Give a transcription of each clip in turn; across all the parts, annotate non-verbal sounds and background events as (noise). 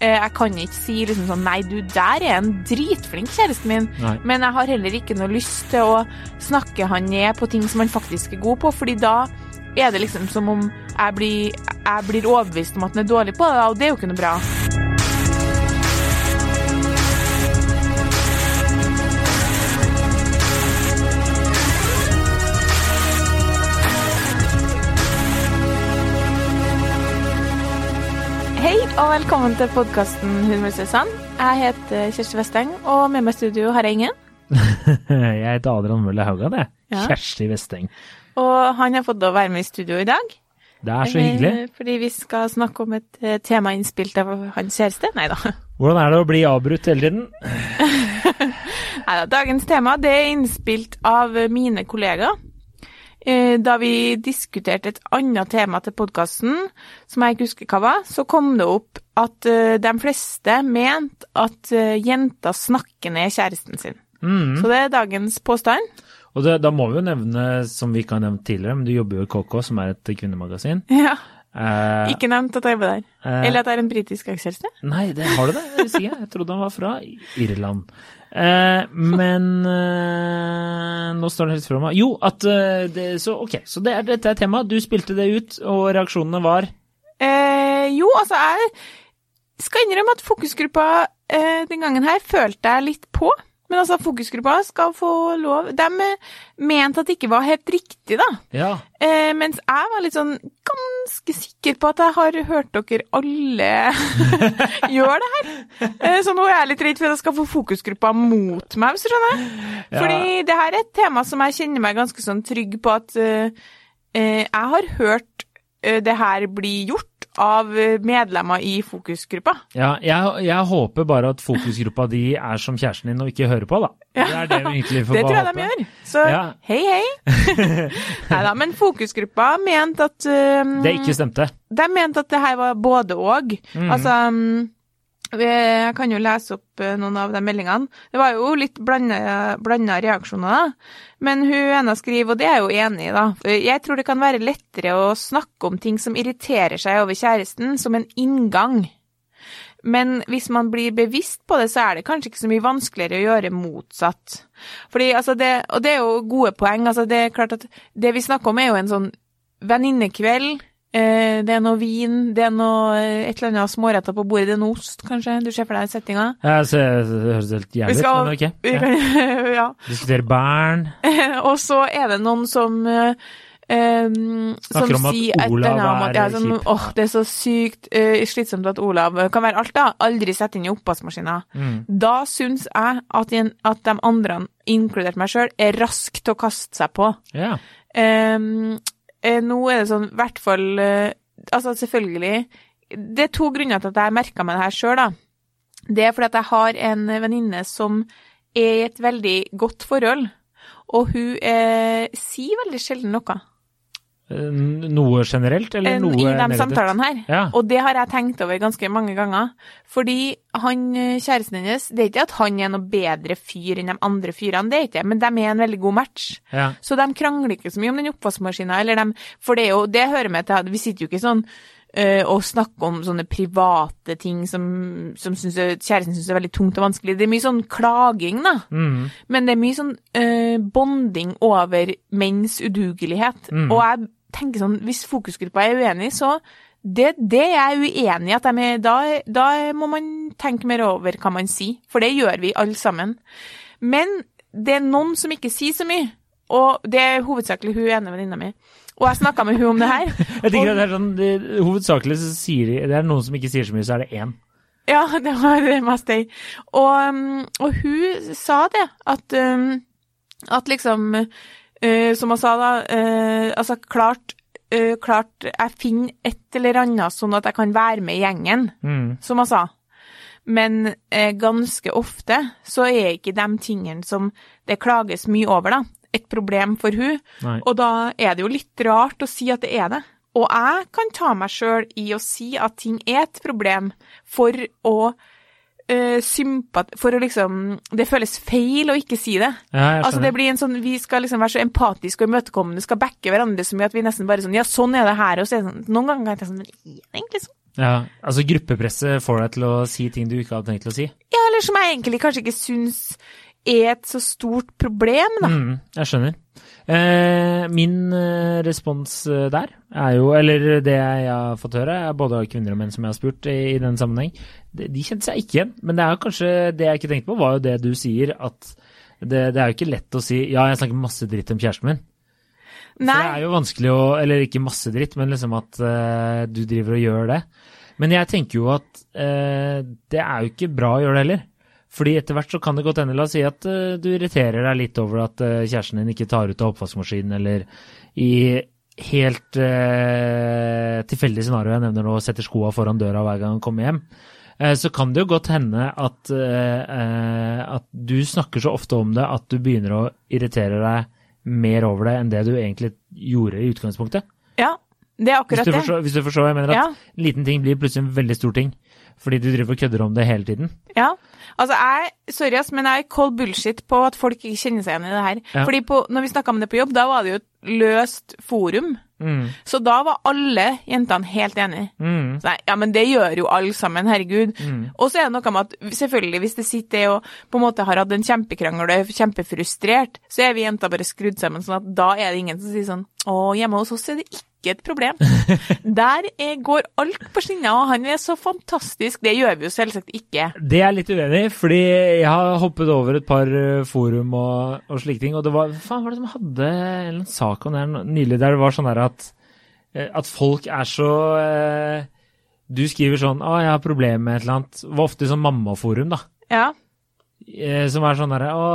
Eh, jeg kan ikke si liksom sånn Nei, du, der er en dritflink kjæresten min. Nei. Men jeg har heller ikke noe lyst til å snakke han ned på ting som han faktisk er god på, fordi da er det liksom som om jeg blir, jeg blir overbevist om at han er dårlig på det, og det er jo ikke noe bra. Og velkommen til podkasten Humorstressan. Jeg heter Kjersti Westeng, og med meg i studio har jeg ingen. (laughs) Jeg heter Adrian Mølle Haugan, jeg. Ja. Kjersti Vesteng. Og han har fått å være med i studio i dag. Det er så hyggelig. Eh, Fordi vi skal snakke om et eh, tema innspilt av hans kjæreste. Nei da. (laughs) Hvordan er det å bli avbrutt hele tiden? Neida, Dagens tema det er innspilt av mine kollegaer. Eh, Da vi diskuterte et annet tema til podkasten, som jeg ikke husker hva var, så kom det opp at eh, de fleste mente at eh, jenter snakker ned kjæresten sin. Mm. Så det er dagens påstand. Og det, da må vi jo nevne, som vi ikke har nevnt tidligere, men du jobber jo i KK, som er et kvinnemagasin. Ja, Eh, Ikke nevnt at jeg jobber der. eh, Eller at jeg er en britisk ekskjæreste. Nei, det har du det? Det jeg. Jeg trodde han var fra Irland. Eh, men eh, nå står det helt fra meg. Jo, at eh, det, Så ok, så det er, dette er temaet. Du spilte det ut, og reaksjonene var Eh, jo, altså, jeg skal innrømme at fokusgruppa eh, den gangen her følte jeg litt på. Men altså, fokusgruppa skal få lov De mente at det ikke var helt riktig, da. Ja. Eh, mens jeg var litt sånn ganske sikker på at jeg har hørt dere alle (laughs) gjøre det her. Eh, så nå er jeg litt redd for at jeg skal få fokusgruppa mot meg, hvis du skjønner. Ja. Fordi det her er et tema som jeg kjenner meg ganske sånn trygg på at eh, jeg har hørt det her bli gjort av eh, medlemmer i fokusgruppa. Ja, jeg, jeg håper bare at fokusgruppa di er som kjæresten din og ikke hører på, da. Det er det vi egentlig får håpe. Det tror jeg håpe. de gjør. Så Ja. hei, hei. (laughs) Nei da, men fokusgruppa mente at um, Det ikke stemte. De mente at det her var både og. Mm. Altså vi- Jeg kan jo lese opp eh, noen av de meldingene. Det var jo litt blanda reaksjoner, da. Men hun ene skriver, og det er jeg jo enig i, da. Jeg tror det kan være lettere å snakke om ting som irriterer seg over kjæresten, som en inngang. Men hvis man blir bevisst på det, så er det kanskje ikke så mye vanskeligere å gjøre motsatt. Fordi, altså det, og det er jo gode poeng. Altså det er klart at det vi snakker om, er jo en sånn venninnekveld. Eh, det er noe vin, det er noe eh, et eller annet småretter på bordet, det er noe ost, kanskje? Du ser for deg settinga? Ja, så, det høres helt jævlig ut, men ok. Vi Ja. kan- (laughs) ja. Diskutere barn. (laughs) og så er det noen som som Snakker om at Olav annet ja, som, sånn, kjip. åh, det er så sykt uh, slitsomt at Olav kan være alt, da. Aldri sette inn i oppvaskmaskina. Mm. Da syns jeg at, en, at de andre, inkludert meg sjøl, er raske til å kaste seg på. Ja. Ehm, eh, nå er det sånn, i hvert fall eh, Altså, selvfølgelig Det er to grunner til at jeg merka meg det her sjøl, da. Det er fordi at jeg har en venninne som er i et veldig godt forhold, og hun eh, sier veldig sjelden noe. Eh, Noe generelt, eller noe I de negativt? samtalene her. Ja. Og det har jeg tenkt over ganske mange ganger. Fordi han, eh, kjæresten hennes Det er ikke at han er noe bedre fyr enn de andre fyrene, det er ikke men de er en veldig god match. Ja. Så de krangler ikke så mye om den oppvaskmaskina, eller de For det er jo Det hører med til Vi sitter jo ikke sånn eh, og snakker om sånne private ting som, som synes, kjæresten syns er veldig tungt og vanskelig. Det er mye sånn klaging, da. Mm. Men det er mye sånn uh, bonding over menns udugelighet. Mm. Og jeg tenker sånn, hvis fokusgruppa er uenig, så det, det er jeg uenig i. at de er, da, da må man tenke mer over hva man sier, for det gjør vi alle sammen. Men det er noen som ikke sier så mye, og det er hovedsakelig hun ene venninna mi. Og jeg snakka med hun om det her. (laughs) Jeg tenker at det er sånn, det, Hovedsakelig så sier de Det er noen som ikke sier så mye, så er det én. Ja, (laughs) det var det mest jeg. Og, um, og hun sa det, at, um, at liksom uh, Som han sa da, uh, altså klart, uh, klart jeg finner et eller annet sånn at jeg kan være med i gjengen, Mm. som han sa. Men ganske ofte så er ikke de tingene som det klages mye over, da, et problem for hun. Nei. Og da er det jo litt rart å si at det er det. Og jeg kan ta meg sjøl i å si at ting er et problem, for å eh. For å liksom Det føles feil å ikke si det. Ja, Altså det blir en sånn, Vi skal liksom være så empatiske og imøtekommende, skal backe hverandre så mye at vi nesten bare sånn Ja, sånn er det her. Og så er det sånn Noen ganger kan jeg sånn Men egentlig sånn? Ja, altså gruppepresset får deg til å si ting du ikke hadde tenkt til å si. Ja, eller som jeg egentlig kanskje ikke syns er et så stort problem, da. Mm, jeg skjønner. Eh, min eh, respons eh, der er jo, eller det jeg har fått høre, er både kvinner og menn som jeg har spurt i, den sammenheng, de, kjente seg ikke igjen. Men det er kanskje det jeg ikke tenkte på, var jo det du sier, at det, det er jo ikke lett å si ja, jeg snakker masse dritt om kjæresten min. For det er jo vanskelig å Eller ikke masse dritt, men liksom at uh, du driver og gjør det. Men jeg tenker jo at uh, det er jo ikke bra å gjøre det heller. Fordi etter hvert så kan det godt hende, la oss si at uh, du irriterer deg litt over at uh, kjæresten din ikke tar ut av oppvaskmaskinen, eller i helt uh, tilfeldig scenario jeg nevner nå, setter skoa foran døra hver gang han kommer hjem. Eh, så kan det jo godt hende at, eh, eh, at du snakker så ofte om det at du begynner å irritere deg mer over det enn det du egentlig gjorde i utgangspunktet. Ja, det er akkurat hvis det. forstår, hvis du forstår jeg mener, at Ja. liten ting blir plutselig en veldig stor ting. Fordi du driver og kødder om det hele tiden. Ja. Altså, jeg, sorry ass, men jeg cold bullshit på at folk ikke kjenner seg igjen i det her. Ja. Fordi på, når vi snakka om det på jobb, da var det jo et løst forum. Mm. Så da var alle jentene helt enige. Mm. Så nei, ja, men det gjør jo alle sammen, herregud. Mm. Og så er det noe med at selvfølgelig, hvis det sitter og på en måte har hatt en kjempekrangel og er kjempefrustrert, så er vi jenter bare skrudd sammen sånn at da er det ingen som sier sånn Å, hjemme hos oss er det ikke et problem. (laughs) Der er, går alt på skinner, og han er så fantastisk. Det gjør vi jo selvsagt ikke. Det er jeg litt uenig i, fordi jeg har hoppet over et par eh, forum og, og slike ting. Og det var faen var det som hadde en sak om det nylig, der det var sånn der at, eh, at folk er så eh, Du skriver sånn 'Å, jeg har problemer med et eller annet'. Det var ofte sånn mammaforum, da. Ja. Eh, Som er sånn derre 'Å,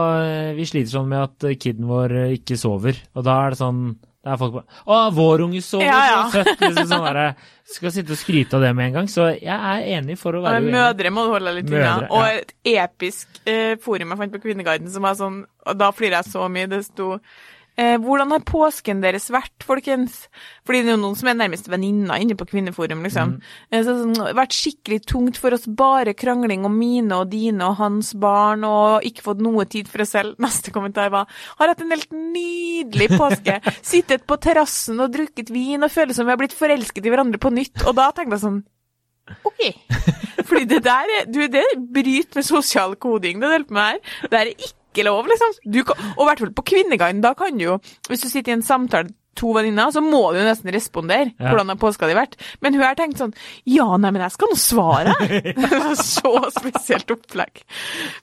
vi sliter sånn med at kiden vår ikke sover'. Og da er det sånn det er folk bare 'Å, vår unge så Ja, ja. så søtt'. Liksom sånn derre Skal sitte og skryte av det med en gang. Så jeg er enig for å være uenig. Mødre må du holde litt unna. Ja. Og et episk eh, forum jeg fant på Kvinneguiden som var sånn Og da flirer jeg så mye. Det sto eh, Hvordan har påsken deres vært, folkens? Fordi det er jo noen som er nærmest venninner inne på Kvinneforum, liksom. Eh, så, sånn, vært skikkelig tungt for oss, bare krangling om mine og dine og hans barn, og ikke fått noe tid for oss selv. (laughs) Neste kommentar var Har hatt en helt nydelig påske. (laughs) Sittet på terrassen og drukket vin og føles som vi har blitt forelsket i hverandre på nytt. Og da tenkte jeg sånn OK. (laughs) Fordi det der er, du, det bryter med sosial koding, det på med her. Det er ikke lov, liksom. Du kan, og i hvert fall på Kvinneguiden, da kan du jo, hvis du sitter i en samtale to venninner, så må du nesten respondere. Ja. Hvordan har påska di vært? Men hun har tenkt sånn Ja, nei, men jeg skal nå svare. (laughs) (laughs) Så spesielt opplegg.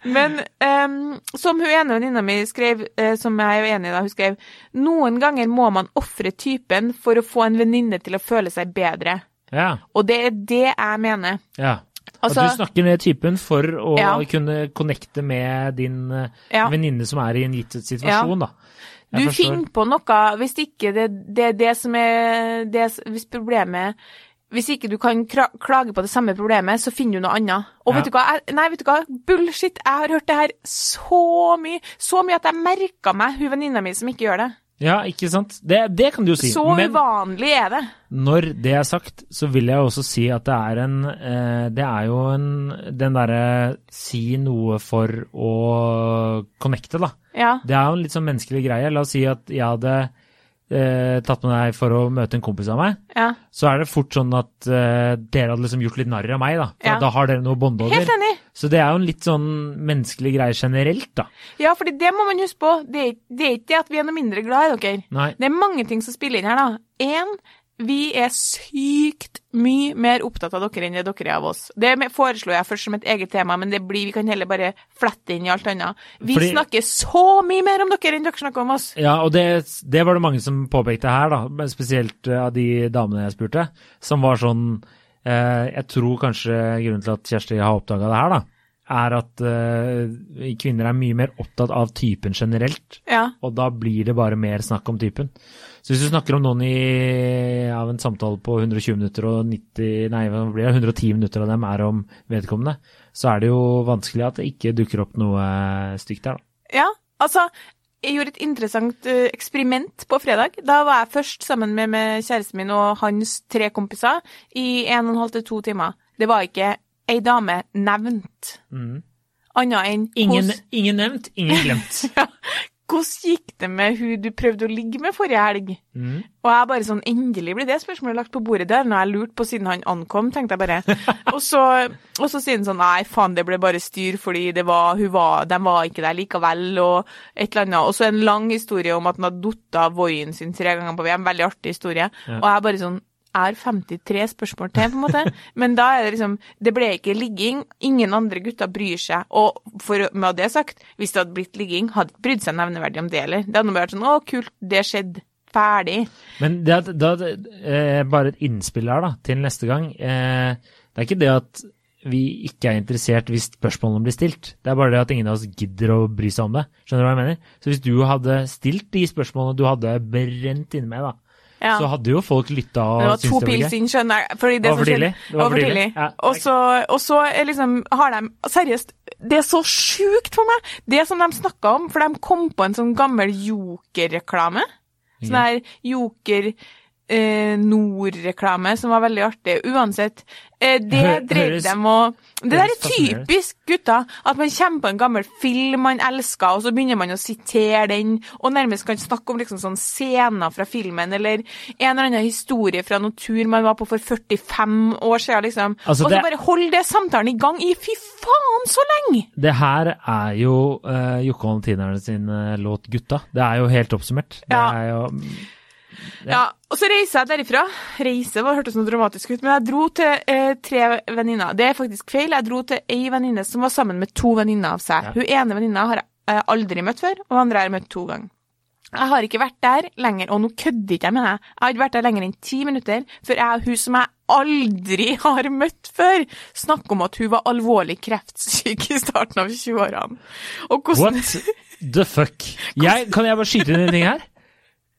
Men um, som hun ene venninna mi skrev, uh, som jeg er jo enig i da, hun skrev Noen ganger må man ofre typen for å få en venninne til å føle seg bedre. Ja. Og det er det jeg mener. Ja. Altså- at du snakker ned typen for å Ja. kunne connecte med din eh, Ja. venninne som er i en gitt situasjon, da. Du forstår. finner på noe hvis ikke det, det det som er det, Hvis problemet Hvis ikke du kan klage på det samme problemet, så finner du noe annet. Og Ja. vet du hva? Jeg, nei, vet du hva? Bullshit! Jeg har hørt det her så mye. Så mye at jeg merka meg hun venninna mi som ikke gjør det. Ja, ikke sant? Det, det kan du jo si. Så Men uvanlig er det. når det er sagt, så vil jeg også si at det er en eh, Det er jo en Den derre si noe for å connecte, da. Ja. Det er jo en litt sånn menneskelig greie. La oss si at jeg hadde eh, tatt med deg for å møte en kompis av meg. ja. Så er det fort sånn at eh, dere hadde liksom gjort litt narr av meg, da. For Ja. da har dere noe å bonde over. Helt enig. Så det er jo en litt sånn menneskelig greie generelt, da. Ja, for det må man huske på. Det er, det er ikke det at vi er noe mindre glad i dere. Nei. Det er mange ting som spiller inn her, da. En, vi er sykt mye mer opptatt av dere enn det dere er av oss. Det foreslo jeg først som et eget tema, men det blir, vi kan heller bare flette inn i alt annet. Vi Fordi- snakker så mye mer om dere enn dere snakker om oss. Ja, og det, det var det mange som påpekte her, da. Spesielt eh, av de damene jeg spurte. Som var sånn eh, Jeg tror kanskje grunnen til at Kjersti har oppdaga det her, da, er at eh, kvinner er mye mer opptatt av typen generelt. Ja. Og da blir det bare mer snakk om typen. Så hvis du snakker om noen i, av en samtale på 120 minutter og 90, nei, hva blir 110 minutter av dem er om vedkommende, så er det jo vanskelig at det ikke dukker opp noe stygt der, da. Ja, altså jeg gjorde et interessant eh, eksperiment på fredag. Da var jeg først sammen med, med kjæresten min og hans tre kompiser i en og en halv til to timer. Det var ikke ei dame nevnt, Mm. annet enn Ingen, hos- ingen nevnt, ingen glemt. (laughs) ja, hvordan gikk det med hun du prøvde å ligge med forrige helg? Mm. Og jeg bare sånn, endelig blir det spørsmålet lagt på bordet. der, har jeg lurt på siden han ankom, tenkte jeg bare. (laughs) og, så, og så sier han sånn, nei faen, det ble bare styr fordi det var, hun var, de var ikke der likevel, og et eller annet. Og så en lang historie om at han hadde datt av Voien sin tre ganger på VM. Veldig artig historie. Ja. Og jeg bare sånn, er 53 spørsmål til, på en måte. (laughs) Men da er det liksom Det ble ikke ligging. Ingen andre gutter bryr seg. Og for, med det sagt, hvis det hadde blitt ligging, hadde ikke brydd seg nevneverdig om det heller. Det hadde vært sånn Å, kult, det skjedde. Ferdig. Men det da, eh, bare et innspill her da, til neste gang. Eh, det er ikke det at vi ikke er interessert hvis spørsmålene blir stilt. Det er bare det at ingen av oss gidder å bry seg om det. Skjønner du hva jeg mener? Så hvis du hadde stilt de spørsmålene du hadde brent inne med, da, Ja. så hadde jo folk lytta og Det var gøy. to det var pils inn, skjønner jeg. Fordi det for tidlig. Det tidlig. Ja, og, så, er liksom, har de Seriøst, det er så sjukt for meg! Det som de snakka om, for de kom på en sånn gammel Joker-reklame. Sånn her Joker eh, Nord-reklame som var veldig artig. Uansett, eh, det drev dem og Det der er typisk gutta. At man kommer på en gammel film man elsker, og så begynner man å sitere den, og nærmest kan snakke om liksom sånn scener fra filmen, eller en eller annen historie fra noen tur man var på for 45 år siden, liksom. Altså, og så bare hold det samtalen i gang i fy faen så lenge! Det her er jo uh, Jokke og Tinerne sin uh, låt 'Gutta'. Det er jo helt oppsummert. Det Ja. er jo Ja, og så reiser jeg derifra. Reise var hørtes noe dramatisk ut, men jeg dro til eh, tre venninner. Det er faktisk feil. Jeg dro til ei venninne som var sammen med to venninner av seg. Ja. Hun ene venninna har jeg eh, aldri møtt før, og hun andre har jeg møtt to ganger. Jeg har ikke vært der lenger, og nå kødder ikke jeg med deg. Jeg har ikke vært der lenger enn ti minutter før jeg og hun som jeg aldri (laughs) har møtt før, snakker om at hun var alvorlig kreftsyk i starten av 20-årene. Og hvordan What the fuck? Jeg, kan jeg bare skyte inn en ting her?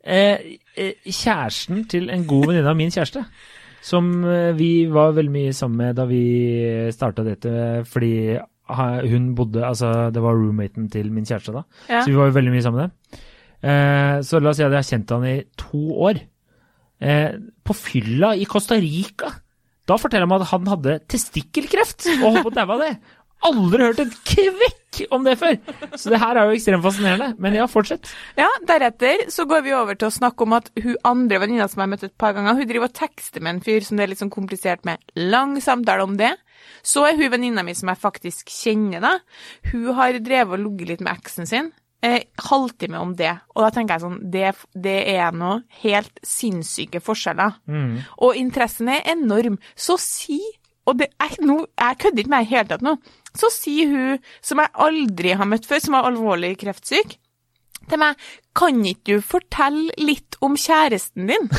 Eh, eh, kjæresten til en god venninne av min kjæreste, som eh, vi var veldig mye sammen med da vi starta dette, fordi hun bodde Altså, det var roommaten til min kjæreste da, Ja. så vi var jo veldig mye sammen med det. Eh, så la oss si at jeg har kjent han i to år. Eh, på fylla i Costa Rica, da forteller han at han hadde testikkelkreft og holdt på å daue av det. Aldri hørt et kvekk om det før! Så det her er jo ekstremt fascinerende. Men ja, fortsett. Ja, deretter så går vi over til å snakke om at hun andre venninna som jeg har møtt et par ganger, hun driver og tekster med en fyr som det er litt sånn komplisert med. Lang samtale om det. Så er hun venninna mi som jeg faktisk kjenner, da. Hun har drevet og ligget litt med eksen sin. Eh, halvtime om det. Og da tenker jeg sånn, det, det er noe helt sinnssyke forskjeller. Og interessen er enorm. Så si og det er no, jeg kødder ikke med deg i det hele tatt nå. Så sier hun, som jeg aldri har møtt før, som er alvorlig kreftsyk, til meg Kan ikke du fortelle litt om kjæresten din? (laughs)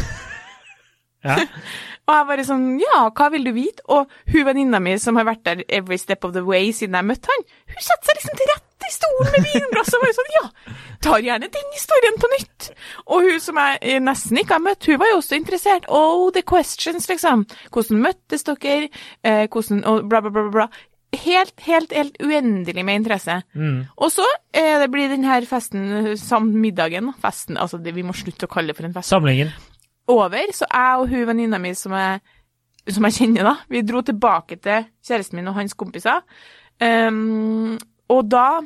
Ja. (laughs) Og jeg bare sånn Ja, hva vil du vite? Og hun venninna mi som har vært der every step of the way siden jeg møtte han, hun setter seg liksom til rette i stolen med vinglasset og bare sånn Ja, tar gjerne den historien på nytt. Og hun som jeg eh, nesten ikke har møtt, hun var jo også interessert. Oh, the questions, liksom. Hvordan møttes dere? Eh, hvordan Og bla, bla, bla, bla. Helt, helt, helt uendelig med interesse. Og så eh, det blir den her festen, samt middagen, festen, altså det, vi må slutte å kalle det for en fest Samlingen. over, så jeg og hun venninna mi som jeg, som jeg kjenner, da, vi dro tilbake til kjæresten min og hans kompiser. Um, og da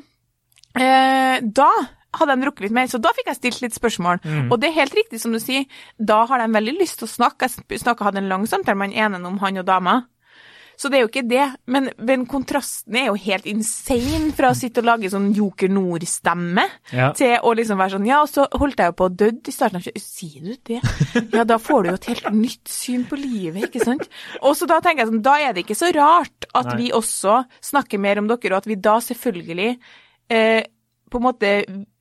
eh, Da hadde de drukket litt mer, så da fikk jeg stilt litt spørsmål. Og det er helt riktig som du sier, da har de veldig lyst til å snakke. Jeg snakket, hadde en lang samtale med han ene om han og dama. Så det er jo ikke det, men, men kontrasten er jo helt insane fra å sitte og lage sånn Joker Nord-stemme Ja. til å liksom være sånn Ja, og så holdt jeg jo på å dø i starten av Sier du det? Ja, da får du jo et helt nytt syn på livet, ikke sant? Og så da tenker jeg sånn, da er det ikke så rart at Nei. vi også snakker mer om dere, og at vi da selvfølgelig eh, på en måte,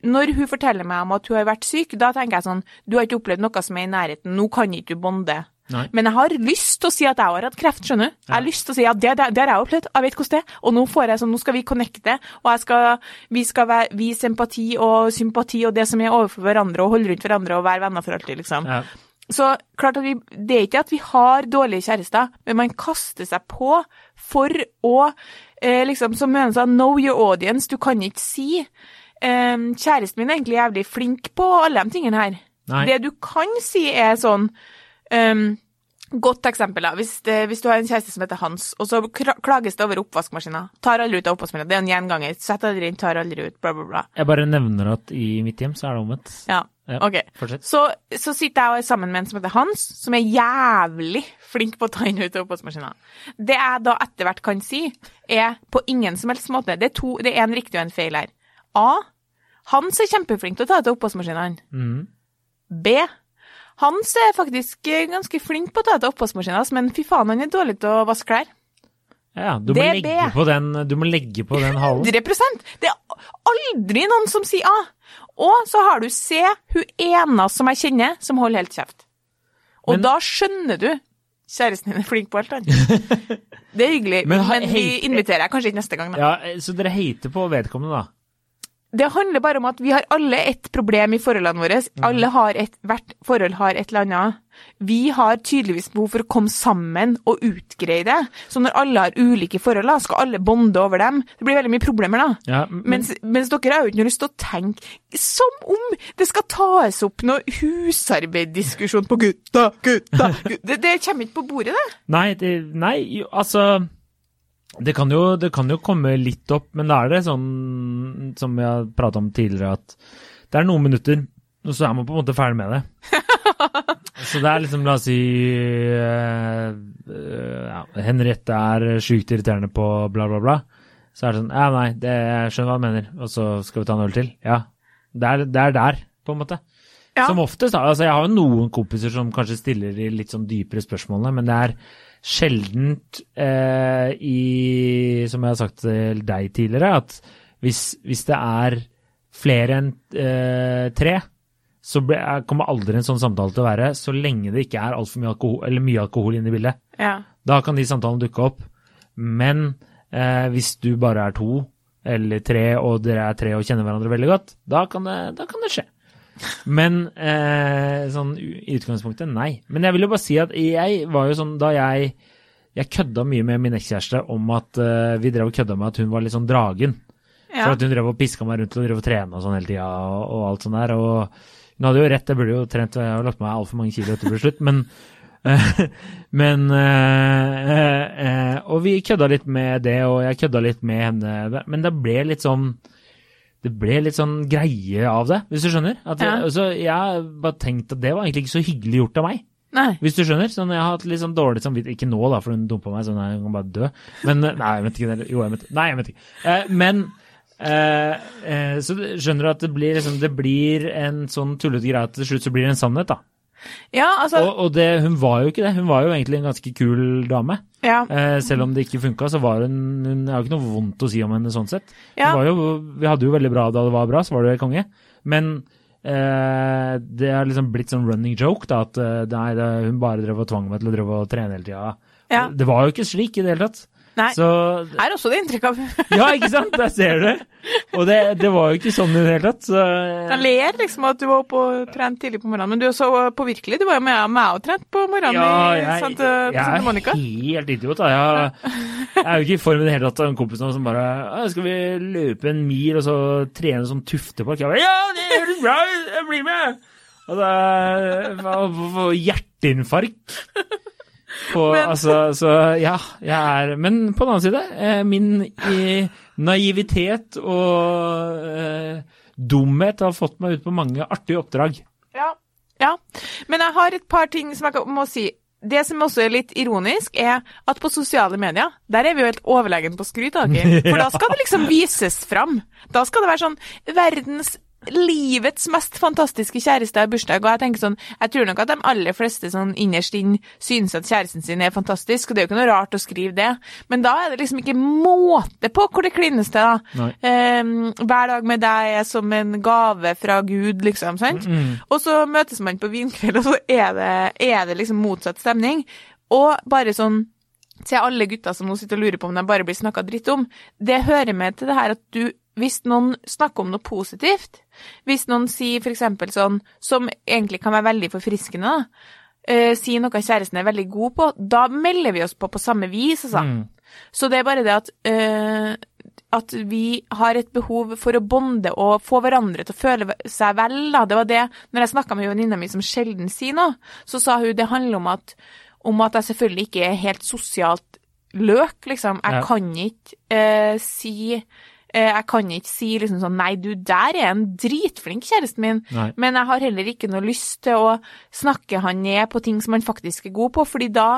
Når hun forteller meg om at hun har vært syk, da tenker jeg sånn Du har ikke opplevd noe som er i nærheten, nå kan ikke du bonde. Nei. Men jeg har lyst til å si at jeg har hatt kreft, skjønner du. Jeg har lyst til å si at det, det, det har jeg opplevd, jeg vet hvordan det er. Og nå får jeg sånn, nå skal vi connecte, og jeg skal, vi skal være, vise empati og sympati og det som er overfor hverandre, og holde rundt hverandre og være venner for alltid, liksom. Ja. Så klart at vi, det er ikke at vi har dårlige kjærester, men man kaster seg på for å, eh, liksom, som Møhne sa, know your audience, du kan ikke si. Eh, kjæresten min er egentlig jævlig flink på alle de tingene her. Nei. Det du kan si er sånn ehm, Godt eksempel, da. Hvis, det, hvis du har en kjæreste som heter Hans, og så klages det over oppvaskmaskina. Tar aldri ut av oppvaskmaskina. Det er en gjenganger. Setter aldri inn, tar aldri ut, bla, bla, bla. Jeg bare nevner at i mitt hjem så er det omvendt. Ja, Ja. ok. Fortsett. Så, så sitter jeg og er sammen med en som heter Hans, som er jævlig flink på å ta inn og ut av oppvaskmaskina. Det jeg da etter hvert kan si, er på ingen som helst måte Det er, to, det er en riktig og en feil her. A. Hans er kjempeflink til å ta ut av oppvaskmaskinene. Mhm. B. Hans er faktisk eh, ganske flink på å ta ut av oppvaskmaskina, men fy faen, han er dårlig til å vaske klær. Ja, du må, legge på den, du må legge på den halen. (laughs) 100 Det er aldri noen som sier A. Og så har du C, hun ene som jeg kjenner, som holder helt kjeft. Og Men- da skjønner du kjæresten din er flink på alt annet. (laughs) Det er hyggelig, Men men, vi inviterer deg kanskje ikke neste gang, da. Ja, eh, Så dere hater på vedkommende, da? Det handler bare om at vi har alle et problem i forholdene våre. Mhm. Alle har et, hvert forhold har et eller annet. Vi har tydeligvis behov for å komme sammen og utgreie det. Så når alle har ulike forhold, skal alle bonde over dem. Det blir veldig mye problemer, da. Ja, men, Mens, mens dere har jo ikke lyst til å tenke som om det skal tas opp noe husarbeiddiskusjon på gutta, gutta, gutta. Det, det kommer ikke på bordet, det. Nei, det, nei altså det kan, jo, det kan jo komme litt opp, men da er det sånn som vi har prata om tidligere, at det er noen minutter, og så er man på en måte ferdig med det. (laughs) så det er liksom, la oss si uh, ja, Henriette er sjukt irriterende på bla, bla, bla. Så er det sånn Ja, nei, det, jeg skjønner hva du mener, og så skal vi ta en øl til. Ja. Det er, det er der, på en måte. Ja. Som oftest, da. Altså, jeg har jo noen kompiser som kanskje stiller de litt sånn dypere spørsmålene, men det er sjeldent eh, i Som jeg har sagt til deg tidligere, at hvis, hvis det er flere enn eh, tre, så ble, er- kommer aldri en sånn samtale til å være så lenge det ikke er altfor mye alkohol, eller mye alkohol inne i bildet. Ja. Da kan de samtalene dukke opp. Men eh, hvis du bare er to eller tre, og dere er tre og kjenner hverandre veldig godt, da kan det, da kan det skje. Men eh, sånn i utgangspunktet, nei. Men jeg vil jo bare si at jeg var jo sånn da jeg Jeg kødda mye med min ekskjæreste om at eh, vi drev og kødda med at hun var litt sånn dragen. Ja. For at hun drev og piska meg rundt og drev og trena og sånn hele tida og, og alt sånn der. Og hun hadde jo rett, jeg burde jo trent, jeg har lagt på meg altfor mange kilo etter det ble slutt, men (laughs) men øh, øh, øh, Og vi kødda litt med det, og jeg kødda litt med henne, men det ble litt sånn det ble litt sånn greie av det, hvis du skjønner. At, Ja. altså, jeg har bare tenkt at det var egentlig ikke så hyggelig gjort av meg. Nei. Hvis du skjønner? Sånn, jeg har hatt litt sånn dårlig samvittighet. Ikke nå, da, for hun dumpa meg, så jeg kan bare dø. Men eh, Nei, jeg vet ikke. Jo, jeg vet Nei, jeg vet ikke. Eh, men eh, eh, Så skjønner du at det blir, liksom, det blir en sånn tullete greie at til slutt så blir det en sannhet, da. Ja, altså Og, og det, hun var jo ikke det. Hun var jo egentlig en ganske kul dame. Ja. Eh, selv om det ikke funka, så var hun Hun har ikke noe vondt å si om henne sånn sett. Ja. Jo, vi hadde jo veldig bra da det var bra, så var det konge. Men eh, det har liksom blitt sånn running joke, da, at eh, nei, det, hun bare drev og tvang meg til å drive og trene hele tida. Ja. Det var jo ikke slik i det hele tatt. Nei. Så er også det inntrykk av (laughs) Ja, ikke sant? Der ser du. Og det, det var jo ikke sånn i det hele tatt. Så Jeg ler liksom at du var oppe og trent tidlig på morgenen, men du er så påvirkelig. Du var jo med meg og trent på morgenen ja, i jeg, Santa, jeg Santa Monica. er helt idiot. Da. Jeg, jeg er jo ikke i form i det hele tatt en kompis som bare 'Skal vi løpe en mil og så trene som tuftepark?' Jeg bare 'Ja, det høres bra ut! Jeg blir med!' Og da er hjerteinfarkt. På, Men- altså, så ja, jeg er Men på den annen side, eh, min i, naivitet og eh, dumhet har fått meg ut på mange artige oppdrag. Ja. ja. Men jeg har et par ting som jeg må si. Det som også er litt ironisk, er at på sosiale medier, der er vi jo helt overlegen på dere. (laughs) For da skal det liksom vises fram. Da skal det være sånn verdens Livets mest fantastiske kjæreste har bursdag, og jeg tenker sånn, jeg tror nok at de aller fleste sånn innerst inn synes at kjæresten sin er fantastisk, og det er jo ikke noe rart å skrive det, men da er det liksom ikke måte på hvor det klines til, da. Ehm, hver dag med deg er som en gave fra Gud, liksom, sant? Og så møtes man på vinkveld, og så er det, er det liksom motsatt stemning. Og bare sånn til alle gutter som nå sitter og lurer på om de bare blir snakka dritt om, det hører med til det her at du hvis noen snakker om noe positivt, hvis noen sier eksempel sånn, som egentlig kan være veldig forfriskende, eh, sier noe kjæresten er veldig god på, da melder vi oss på på samme vis, altså. Så det er bare det at, uh, at vi har et behov for å bonde og få hverandre til å føle seg vel. Da. Det var det, når jeg snakka med venninna mi som sjelden sier noe, så sa hun det handler om at om at jeg selvfølgelig ikke er helt sosialt løk, liksom. Jeg Ja. kan ikke uh, si Jeg kan ikke si liksom sånn Nei, du, der er en dritflink kjæresten min. Nei. Men jeg har heller ikke noe lyst til å snakke han ned på ting som han faktisk er god på, fordi da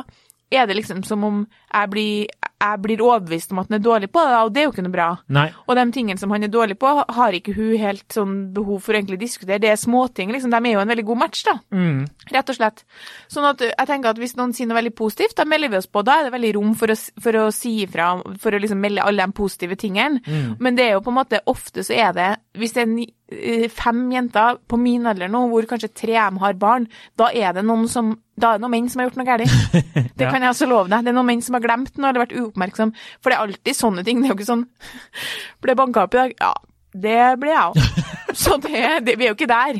er det liksom som om jeg blir, jeg blir overbevist om at han er dårlig på det, og det er jo ikke noe bra. Nei. Og de tingene som han er dårlig på, har ikke hun helt sånn behov for å egentlig diskutere. Det er småting, liksom. De er jo en veldig god match, da. Mm. Rett og slett. Sånn at jeg tenker at hvis noen sier noe veldig positivt, da melder vi oss på. Da er det veldig rom for å, for å si ifra, for å liksom melde alle de positive tingene. Mm. Men det er jo på en måte, ofte så er det, hvis det er fem jenter på min alder nå, hvor kanskje tre av dem har barn, da er det noen som, da er det noen menn som har gjort noe galt. (laughs) Det Ja. kan jeg også love deg. Det er noen menn som har glemt noe, eller vært uoppmerksom. For det er alltid sånne ting. Det er jo ikke sånn, (laughs) ble banka opp i dag? Ja, det ble jeg òg. (laughs) Så det, det, vi er jo ikke der.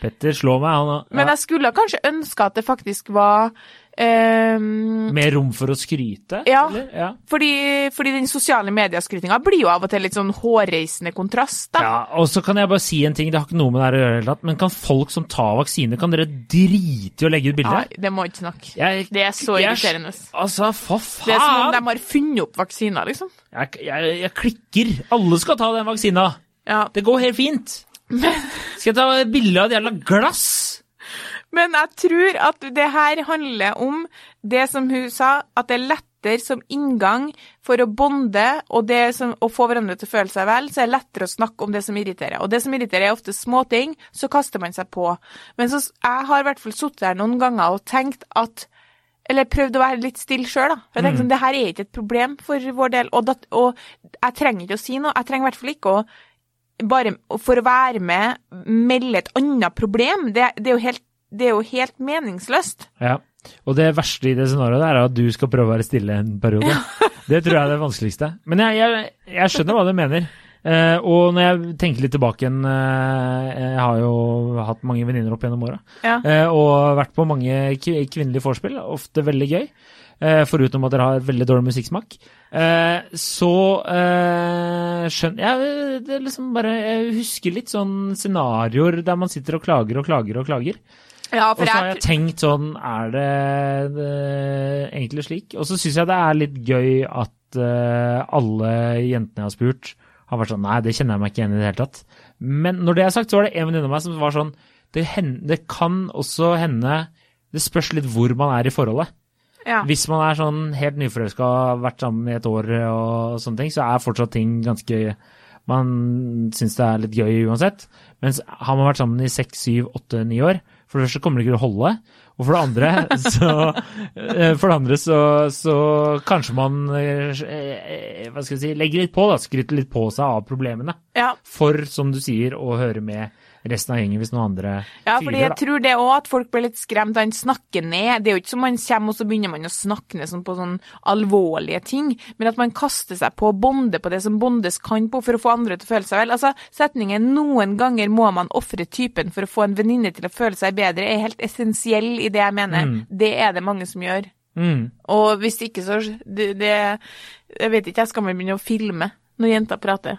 Petter slår meg, han òg. Men jeg skulle kanskje ønske at det faktisk var ehm, Mer rom for å skryte? Ja. Eller? ja. fordi, fordi den sosiale medieskrytinga blir jo av og til litt sånn hårreisende kontrast, da. Ja, og så kan jeg bare si en ting, det har ikke noe med det her å gjøre, i det hele tatt, men kan folk som tar vaksine, kan dere drite i å legge ut bilde? Nei, det må ikke snakke. Jeg- Det er så jeg- irriterende. Altså, for faen! Det er som om de har funnet opp vaksiner, liksom. Jeg, jeg, jeg klikker. Alle skal ta den vaksina. Ja. Det går helt fint. (laughs) Skal jeg ta bilde av et jævla glass? Men jeg tror at det her handler om det som hun sa, at det er lettere som inngang for å bonde og det som, å få hverandre til å føle seg vel, så er det lettere å snakke om det som irriterer. Og det som irriterer er ofte småting, så kaster man seg på. Men så, jeg har i hvert fall sittet her noen ganger og tenkt at eller prøvd å være litt stille sjøl, da. For jeg tenkte sånn, det her er ikke et problem for vår del. Og, dat, og jeg trenger ikke å si noe. Jeg trenger i hvert fall ikke å bare for å være med melde et annet problem. Det, det, er, jo helt, det er jo helt meningsløst. Ja. Og det verste i det scenarioet er at du skal prøve å være stille en periode. (laughs) Det tror jeg er det vanskeligste. Men jeg, jeg, jeg skjønner hva du mener. Eh, og når jeg tenker litt tilbake igjen eh, Jeg har jo hatt mange venninner opp gjennom åra. Ja. Eh, og vært på mange kvinnelige vorspiel. Ofte veldig gøy. Eh, foruten at dere har veldig dårlig musikksmak. Eh, så eh, skjønner jeg det liksom bare Jeg husker litt sånn scenarioer der man sitter og klager og klager og klager. Ja, Og så har jeg tenkt sånn, er det, det egentlig slik? Og så syns jeg det er litt gøy at uh, alle jentene jeg har spurt, har vært sånn Nei, det kjenner jeg meg ikke igjen i det hele tatt. Men når det er sagt, så var det en venninne av meg som var sånn det, hen, det kan også hende Det spørs litt hvor man er i forholdet. ja. Hvis man er sånn helt nyforelska, har vært sammen i et år og sånne ting, så er fortsatt ting ganske Man syns det er litt gøy uansett. Mens har man vært sammen i seks, syv, åtte, ni år, for det første kommer det ikke til å holde. Og for det andre (laughs) så, eh, for det andre så, så kanskje man eh, hva skal jeg si, legger litt på, da, skryter litt på seg av problemene. ja. For, som du sier, å høre med resten av gjengen hvis noen andre Ja, fordi jeg da. tror det òg at folk blir litt skremt. Han snakker ned. Det er jo ikke som man kommer og så begynner man å snakke ned sånn på sånn alvorlige ting, men at man kaster seg på å bonde på det som bondes kan på for å få andre til å føle seg vel. Altså, setningen 'noen ganger må man ofre typen for å få en venninne til å føle seg bedre' er helt essensiell i det jeg mener. Mm. Det er det mange som gjør. Mm. Og hvis ikke, så det, det Jeg vet ikke, jeg skal man begynne å filme når jenter prater.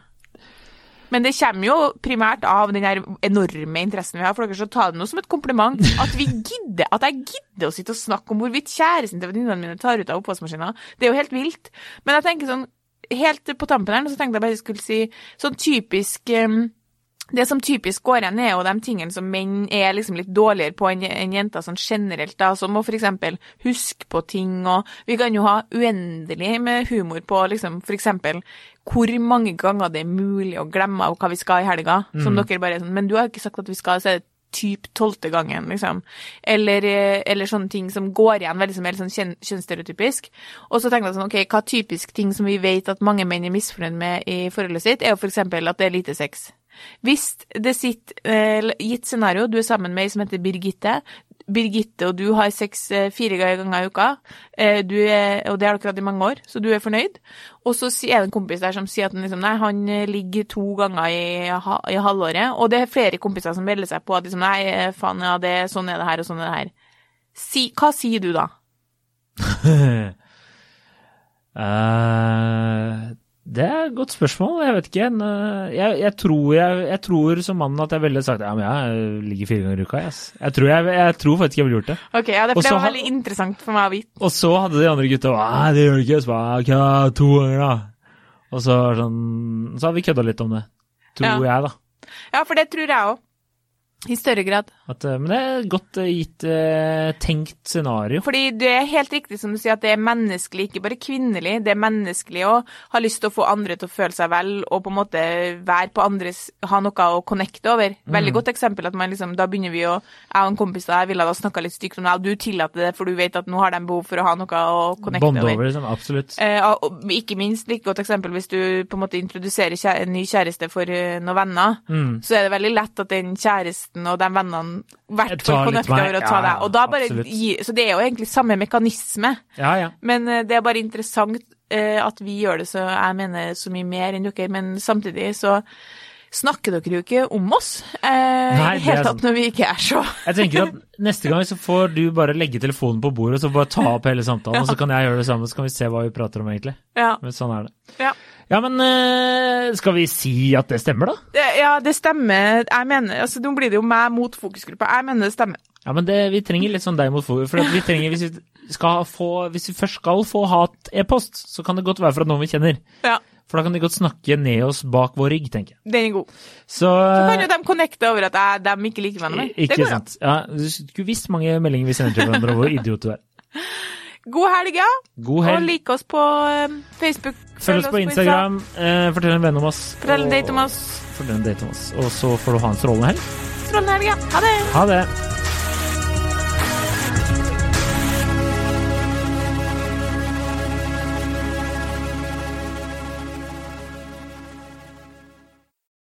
Men det kommer jo primært av den enorme interessen vi har for dere, skal ta det nå som et kompliment at vi gidder, at jeg gidder å sitte og snakke om hvorvidt kjæresten til venninnene mine tar ut av oppvaskmaskina. Det er jo helt vilt. Men jeg tenker sånn, helt på tampen her, så tenkte jeg bare jeg skulle si sånn typisk em, det som typisk går igjen, er jo de tingene som menn er liksom litt dårligere på enn enn jenter sånn generelt, da, som å for eksempel huske på ting, og vi kan jo ha uendelig med humor på liksom for eksempel hvor mange ganger det er mulig å glemme av hva vi skal i helga, som dere bare er sånn, men du har ikke sagt at vi skal, så er det typ tolvte gangen, liksom. Eller, eh, eller sånne ting som går igjen veldig som litt sånn kjønn, kjønnsstereotypisk. Og så tenker jeg sånn, ok, hva typisk ting som vi vet at mange menn er misfornøyd med i forholdet sitt, er jo for eksempel at det er lite sex. Hvis det sitter, eh, gitt scenario, du er sammen med ei som heter Birgitte, Birgitte og du har sex eh, fire ganger i uka, eh, er, og det har dere hatt i mange år, så du er fornøyd. Og så er det en kompis der som sier at han liksom, nei, han ligger to ganger i, i halvåret, og det er flere kompiser som melder seg på at liksom, nei, faen, ja, det, sånn er det her, og sånn er det her. Si, hva sier du da? (laughs) Eh, Det er et godt spørsmål. Jeg vet ikke. Jeg, jeg, tror, jeg, jeg tror som mann at jeg ville sagt ja, men jeg ligger fire ganger i uka. Yes. Jeg, tror jeg, tror faktisk jeg ville gjort det. Ok, ja, det, for det var veldig interessant for meg å vite. Og så hadde de andre gutta Nei, det gjør du ikke. Så bare, ok, to ganger, da. Og så, sånn, så hadde vi kødda litt om det. Tror jeg, da. Ja, for det tror jeg òg. I større grad. At, eh, men det er et godt eh, gitt eh, tenkt scenario. Fordi det er helt riktig som du sier at det er menneskelig, ikke bare kvinnelig. Det er menneskelig å ha lyst til å få andre til å føle seg vel, og på en måte være på andres Ha noe å connecte over. Veldig godt eksempel at man liksom Da begynner vi å Jeg og en kompis der ville da snakka litt stygt om deg, og du tillater det, for du vet at nå har de behov for å ha noe å connecte Bond over. over, liksom. Absolutt. Eh, og ikke minst like godt eksempel hvis du på en måte introduserer en ny kjæreste for noen venner, Mm. så er det veldig lett at den kjæresten og de vennene hvert fall på over å ta deg. Og da bare gi, så det er jo egentlig samme mekanisme, Ja, ja. men eh, det er bare interessant eh, at vi gjør det så jeg mener så mye mer enn dere, men samtidig så snakker dere jo ikke om oss eh, Nei, helt tatt når vi ikke er så Jeg tenker at neste gang så får du bare legge telefonen på bordet, og så bare ta opp hele samtalen, og så (laughs) kan jeg gjøre det samme, så kan vi se hva vi prater om egentlig. Ja. Men sånn er det. ja. Ja, men eh, skal vi si at det stemmer, da? Det, ja, det stemmer. Jeg mener, altså Nå blir det jo meg mot fokusgruppa. Jeg mener det stemmer. Ja, men det, vi trenger litt sånn deg mot fokus. for vi trenger, hvis vi, få, hvis vi først skal få hat-e-post, så kan det godt være fra noen vi kjenner. Ja, For da kan de godt snakke ned oss bak vår rygg, tenker jeg. den er god. Så, Så kan jo de connecte over at jeg, de ikke liker meg Ikke Det sant. Ja, du skulle visst mange meldinger vi sender til hverandre, og hvor idiot du er. (laughs) God helg, ja. God Og like lik oss på eh, Facebook. Følg oss på Instagram. Instagram. fortell en venn om oss. Fortell en date om oss. Fortell en date om oss. Og så får du ha en strålende helg. Strålende helg, ja. Ha det. Ha det.